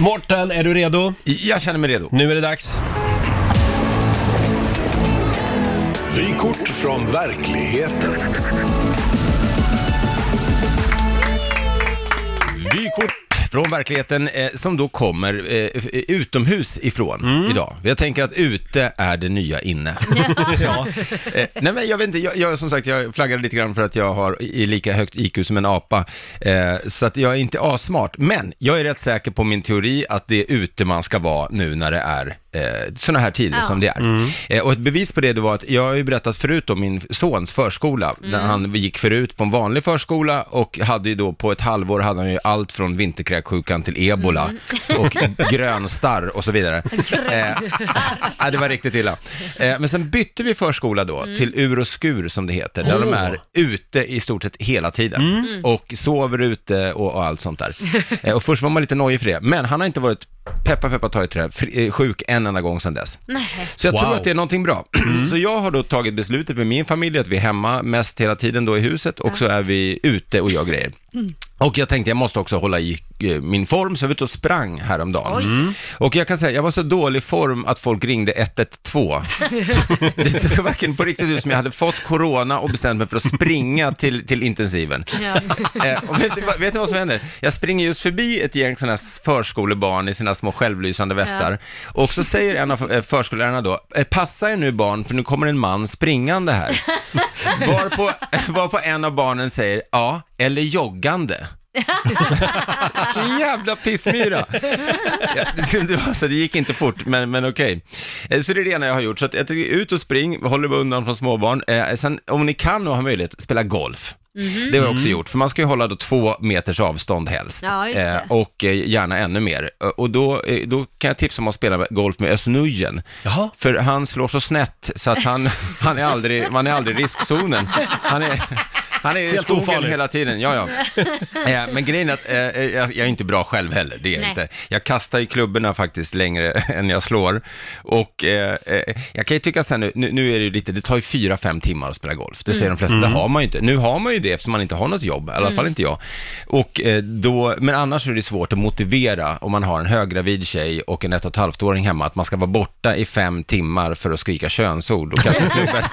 Mårten, är du redo? Jag känner mig redo. Nu är det dags. Vykort från verkligheten. Från verkligheten eh, som då kommer eh, f- utomhus ifrån idag. Jag tänker att ute är det nya inne. ja. eh, nej men jag vet inte, jag, jag som sagt, jag flaggade lite grann för att jag har i lika högt IQ som en apa. Eh, så att jag är inte asmart. Men jag är rätt säker på min teori att det är ute man ska vara nu när det är eh, sådana här tider Ja. som det är. Eh, och ett bevis på det, det var att jag har ju berättat förut om min sons förskola, när han gick förut på en vanlig förskola och hade ju då på ett halvår hade han ju allt från vinterkräksjukan till ebola och grönstarr och så vidare. Eh, det var riktigt illa. Eh, men sen bytte vi förskola då till ur och skur som det heter, där de är ute i stort sett hela tiden och sover ute och, och allt sånt där. Eh, och först var man lite nojig för det, men han har inte varit peppa peppa ta i trä, fri- eh, sjuk en enda gång sedan dess. Nej. Så jag Wow. tror att det är någonting bra. Så jag har då tagit beslutet med min familj att vi är hemma mest hela tiden då i huset och så är vi ute och gör grejer. Och jag tänkte jag måste också hålla i eh, min form, så jag var ute och sprang häromdagen. Och jag kan säga, jag var så dålig form att folk ringde 112. det såg verkligen på riktigt ut som jag hade fått corona och bestämt mig för att springa till, till intensiven. Ja. Eh, och vet, du vad- vet ni vad som händer? Jag springer just förbi ett gäng sådana här förskolebarn i sina små självlysande västar. Och så säger en av eh, förskollärarna då, "Eh, passa er nu barn, för nu kommer en man springande här. Varpå, varpå en av barnen säger, ja, eller joggande. Vilken jävla pissmyra. Ja, det, gick inte fort, men, men okej. Eh, Så det är det ena jag har gjort. Så att jag tycker ut och spring, håller mig undan från småbarn. Eh, sen, om ni kan och har möjlighet, spela golf. Det har jag också gjort, för man ska ju hålla då två meters avstånd helst. Ja, just det. och eh, gärna ännu mer. Eh, Och då, eh, då kan jag tipsa om att spela golf med Özz Nujen. Jaha. För han slår så snett så att han, han är aldrig, man är aldrig i riskzonen. Han är, han är i Helt skogen ofarligt. hela tiden, ja ja. Eh, men grejen är att eh, jag, jag är inte bra själv heller, det är jag Nej. inte. Jag kastar ju klubborna faktiskt längre än jag slår. Och eh, eh, jag kan ju tycka sen nu, nu, nu är det ju lite, det tar ju fyra, fem timmar att spela golf. Det säger de flesta, det har man ju inte. Nu har man ju det eftersom man inte har något jobb, i alla fall inte jag. Och eh, då, men annars är det svårt att motivera om man har en höggravid tjej och en ett och ett halvt åring hemma, att man ska vara borta i fem timmar för att skrika könsord och kasta klubbor.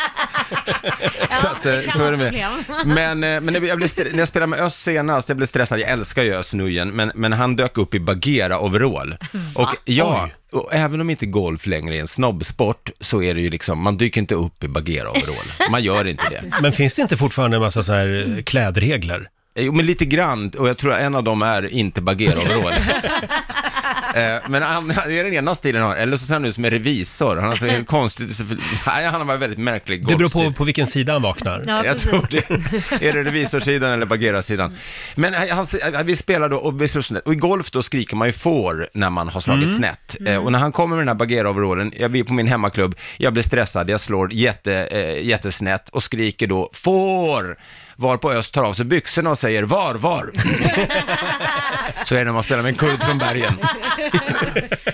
Så, att, eh, så är det med. Men, eh, men jag blev, när jag spelade med Öss senast, jag blev stressad, jag älskar ju Öss Nujen, men, men han dök upp i Bagheera-overall. Och ja, och även om inte golf längre är en snobbsport, så är det ju liksom, man dyker inte upp i Bagheera-overall. Man gör inte det. Men finns det inte fortfarande en massa så här eh, klädregler? Jo, men lite grann, och jag tror att en av dem är inte Bagheera-overall. Eh, Men han, det är den ena stilen han har, eller så ser han ut som en revisor. Han har så helt konstigt, nej, han har väldigt märklig Det beror på på vilken sida han vaknar. Ja, jag precis. tror det. Är det revisorsidan eller Bagheera-sidan? Men han, han, vi spelar då, och vi slår snett. Och i golf då skriker man ju får när man har slagit snett. Eh, och när han kommer med den här Bagheera-overallen, jag blir på min hemmaklubb, jag blir stressad, jag slår jätte, eh, jättesnett och skriker då får! Varpå Öst tar av sig byxorna och säger var, var? Så är det när man spelar med en kurd från bergen.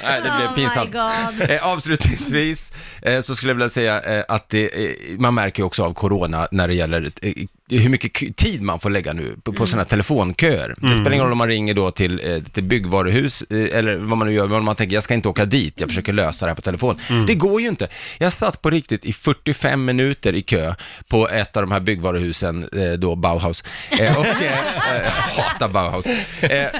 Nej, det blev Oh pinsamt. God. Eh, avslutningsvis eh, så skulle jag vilja säga eh, att det, eh, man märker ju också av corona när det gäller eh, hur mycket tid man får lägga nu på, på sådana här telefonköer. Det spelar ingen roll om man ringer då till, eh, till byggvaruhus eh, eller vad man nu gör, men om man tänker jag ska inte åka dit, jag försöker lösa det här på telefon. Det går ju inte. Jag satt på riktigt i 45 minuter i kö på ett av de här byggvaruhusen, eh, då Bauhaus. Och, jag hatar Bauhaus.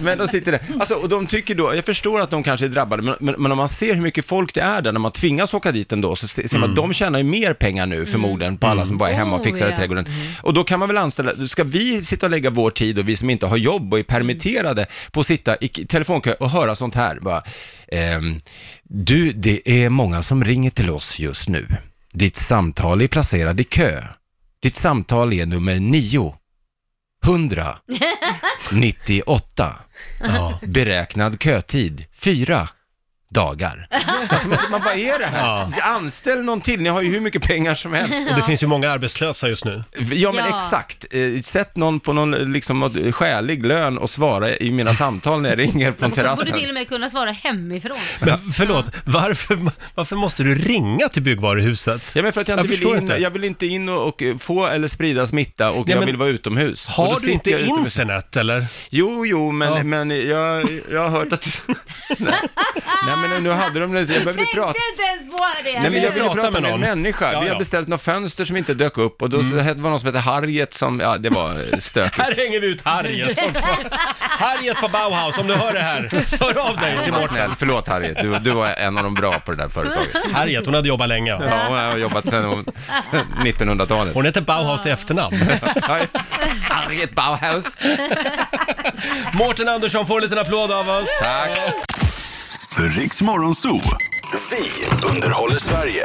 Men de sitter där, alltså, och de tycker då, jag förstår att de kanske är drabbade, men, men, men om man ser hur mycket folk det är där, när man tvingas åka dit ändå, så se- ser man att de tjänar ju mer pengar nu förmodligen på alla som bara är hemma och Oh, fixar i trädgården. Och då kan man väl anställa, ska vi sitta och lägga vår tid och vi som inte har jobb och är permitterade på att sitta i telefonkö och höra sånt här bara, ehm, du, det är många som ringer till oss just nu. Ditt samtal är placerad i kö. Ditt samtal är nummer 9. 100. 98. Ja. Beräknad kötid 4. Dagar. Alltså, man, man bara, vad är det här? Ja. Anställ någon till, ni har ju hur mycket pengar som helst. Och det finns ju många arbetslösa just nu. Ja men Ja. exakt, Eh, sätt någon på någon liksom, skälig lön och svara i mina samtal när jag ringer från Man borde terrassen. till och med kunna svara hemifrån. Men förlåt, varför, varför måste du ringa till byggvaruhuset? Ja men för att jag Jag inte vill förstår in, inte. jag vill inte in och, och få eller sprida smitta och Ja, jag men- vill vara utomhus. Och då Har du sitter inte jag utomhus. internet eller? Jo, jo, men, Ja. men jag, jag har hört att... Nej. Nej, men nu hade de det, jag behövde Tänkte prata. inte ens på det! Nej, men jag ville prata med en någon. människa. Ja, Vi har beställt några fönster som inte dök upp och då så det var någon som hette Harriet som, ja, det var eh, stökigt. Här hänger vi ut Harriet också. Harriet på Bauhaus, om du hör det här, hör av dig till Var Mårten. snäll, förlåt Harriet, du, du var en av de bra på det där företaget. Harriet, hon hade jobbat länge. Ja, hon har jobbat sedan 1900-talet. Hon heter Bauhaus i efternamn. Harriet Bauhaus. Mårten Andersson får en liten applåd av oss. Tack. Riks Morgonzoo. Vi underhåller Sverige.